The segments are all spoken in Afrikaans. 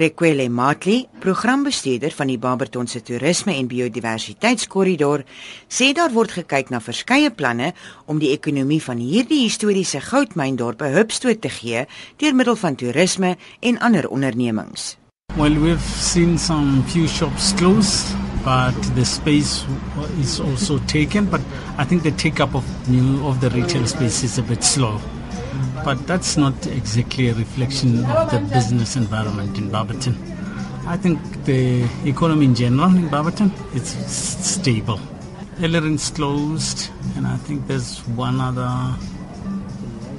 Rekwele Matli, programbestuurder van die Barberton se toerisme en biodiversiteitskorridor, sê daar word gekyk na verskeie planne om die ekonomie van hierdie historiese goudmyndorpe hupstoot te gee deur middel van toerisme en ander ondernemings. Well, we've seen some few shops close, but the space is also taken. But I think the take up of new of the retail space is a bit slow. But that's not exactly a reflection of the business environment in Barberton. I think the economy in general in Barberton is stable. Ellerin's closed, and I think there's one other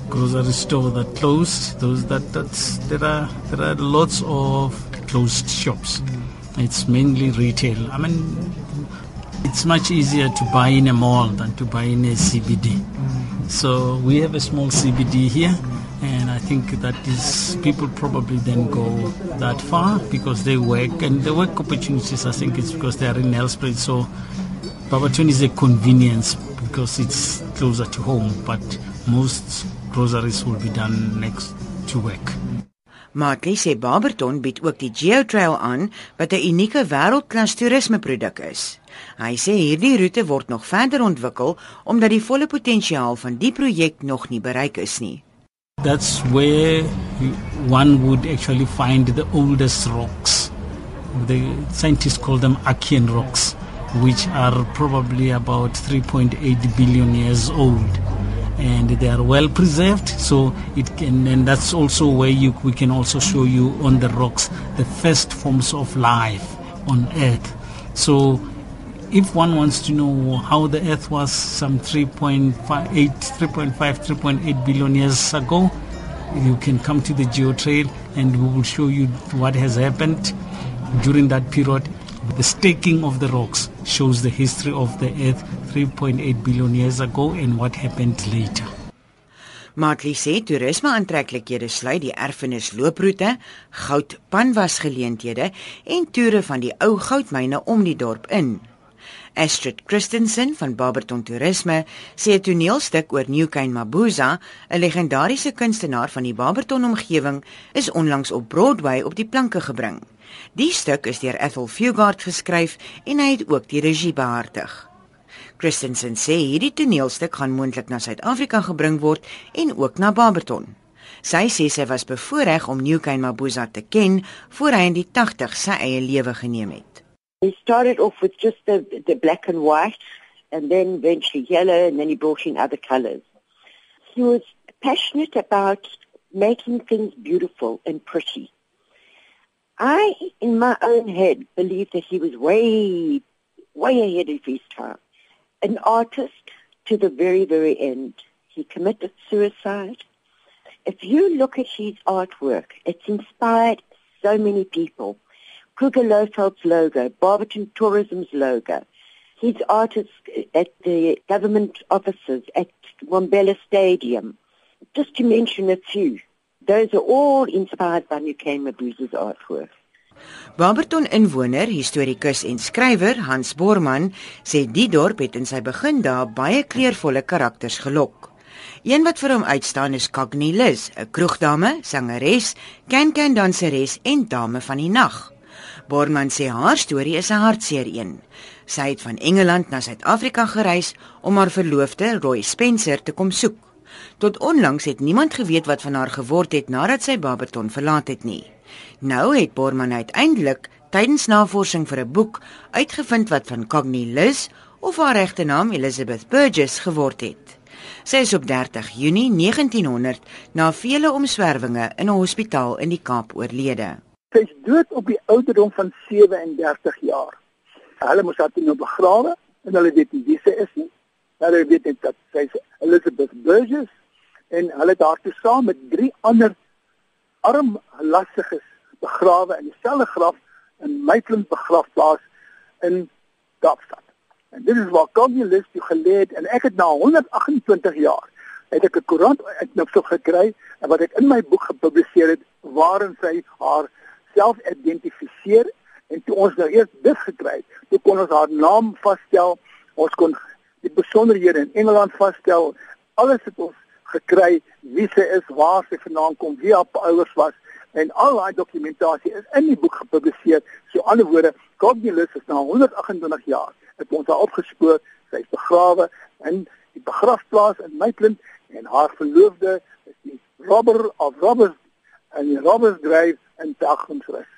grocery store that closed. Those that that's there are there are lots of closed shops. It's mainly retail. I mean, it's much easier to buy in a mall than to buy in a CBD. So we have a small CBD here, and I think that is people probably then go that far because they work and the work opportunities. I think it's because they are in Nelspruit. So Babatun is a convenience because it's closer to home, but most groceries will be done next to work. Maatlie sê Barberton bied ook die GeoTrail aan wat 'n unieke wêreldklas toerismeproduk is. Hy sê hierdie roete word nog verder ontwikkel omdat die volle potensiaal van die projek nog nie bereik is nie. That's where one would actually find the oldest rocks. The scientists call them Archean rocks, which are probably about 3.8 billion years old. And they are well preserved so it can and that's also where you we can also show you on the rocks the first forms of life on earth. So if one wants to know how the earth was some 3.5 3.5 3.8 billion years ago you can come to the geotrail and we will show you what has happened during that period The staking of the rocks shows the history of the earth 3.8 billion years ago and what happened later. Matli sê toerisme aantreklikhede sluit die erfenis looproete, goud panwasgeleenthede en toere van die ou goudmyne om die dorp in. Astrid Christensen van Barberton Toerisme sê 'n toneelstuk oor Newcane Mabuza, 'n legendariese kunstenaar van die Barberton omgewing, is onlangs op Broadway op die planke gebring. Die stuk is deur Ethel Fugard geskryf en hy het ook die regie behartig. Christensen sê hierdie toneelstuk gaan moontlik na Suid-Afrika gebring word en ook na Barberton. Sy sê sy was bevoorreg om Newcane Mabuza te ken voor hy in die 80 sy eie lewe geneem het. He started off with just the the black and white and then eventually yellow and then he brought in other colors. He was passionate about making things beautiful and pretty. I, in my own head, believe that he was way, way ahead of his time. An artist to the very, very end. He committed suicide. If you look at his artwork, it's inspired so many people. Kruger Lofeld's logo, Barberton Tourism's logo, his artists at the government offices at Wombella Stadium, just to mention a few. Those are all inspired by Nukane Mabuza's artwork. Barberton inwoner, historikus en skrywer Hans Borman sê die dorp het in sy begin daar baie kleurvolle karakters gelok. Een wat vir hom uitstaan is Cagni Liz, 'n kroegdame, sangeres, can-can danseres en dame van die nag. Borman sê haar storie is 'n hartseer een. Sy het van Engeland na Suid-Afrika gereis om haar verloofde, Roy Spencer, te kom soek. Tot onlangs het niemand geweet wat van haar geword het nadat sy Barberton verlaat het nie. Nou het Borman uiteindelik tydens navorsing vir 'n boek uitgevind wat van Cogni Liz of haar regte naam Elizabeth Burgess geword het. Sy is op 30 Junie 1900 na vele omswervinge in 'n hospitaal in die Kaap oorlede. Sy is dood op die ouderdom van 37 jaar. Hulle moes haar toe nou begrawe en hulle weet nie wie sy is nie. Hulle weet net dat sy Elizabeth Burgess en hulle het haar toe saam met drie ander arm lastiges begrawe in dieselfde graf in Maitland begrafplaas in Kaapstad. En dit is waar Cornelis toe gelê het en ek het na 128 jaar het ek 'n koerant uitknipsel gekry wat ek in my boek gepubliseer het waarin sy haar self identifiseer en toe ons nou eers dit gekry het, toe kon ons haar naam vasstel, ons kon die besonderhede in Engeland vasstel, alles het ons gekry wie sy is, waar sy vandaan kom, wie haar ouers was En al daai dokumentasie is in die boek gepubliseer. So ander woorde, Cognilus is na 128 jaar het ons haar opgespoor. Sy is begrawe in die begrafplaas in Maitland en haar verloofde is die Robber of Robbers in die Robbers Grave in Dagonsrus.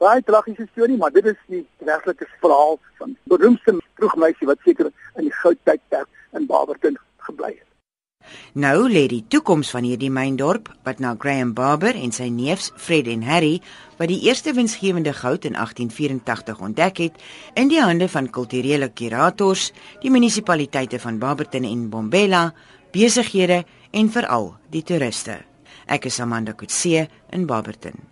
Baie tragiese storie, maar dit is die werklike verhaal van beroemdste vroegmeisie wat seker in die goudtydperk in Barberton gebly het. Nou lê die toekoms van hierdie myndorp wat na Graham Barber en sy neefs Fred en Harry wat die eerste winsgewende goud in 1884 ontdek het, in die hande van kulturele kurators, die munisipaliteite van Barberton en Bombela, besighede en veral die toeriste. Ek is Amanda Kutse in Barberton.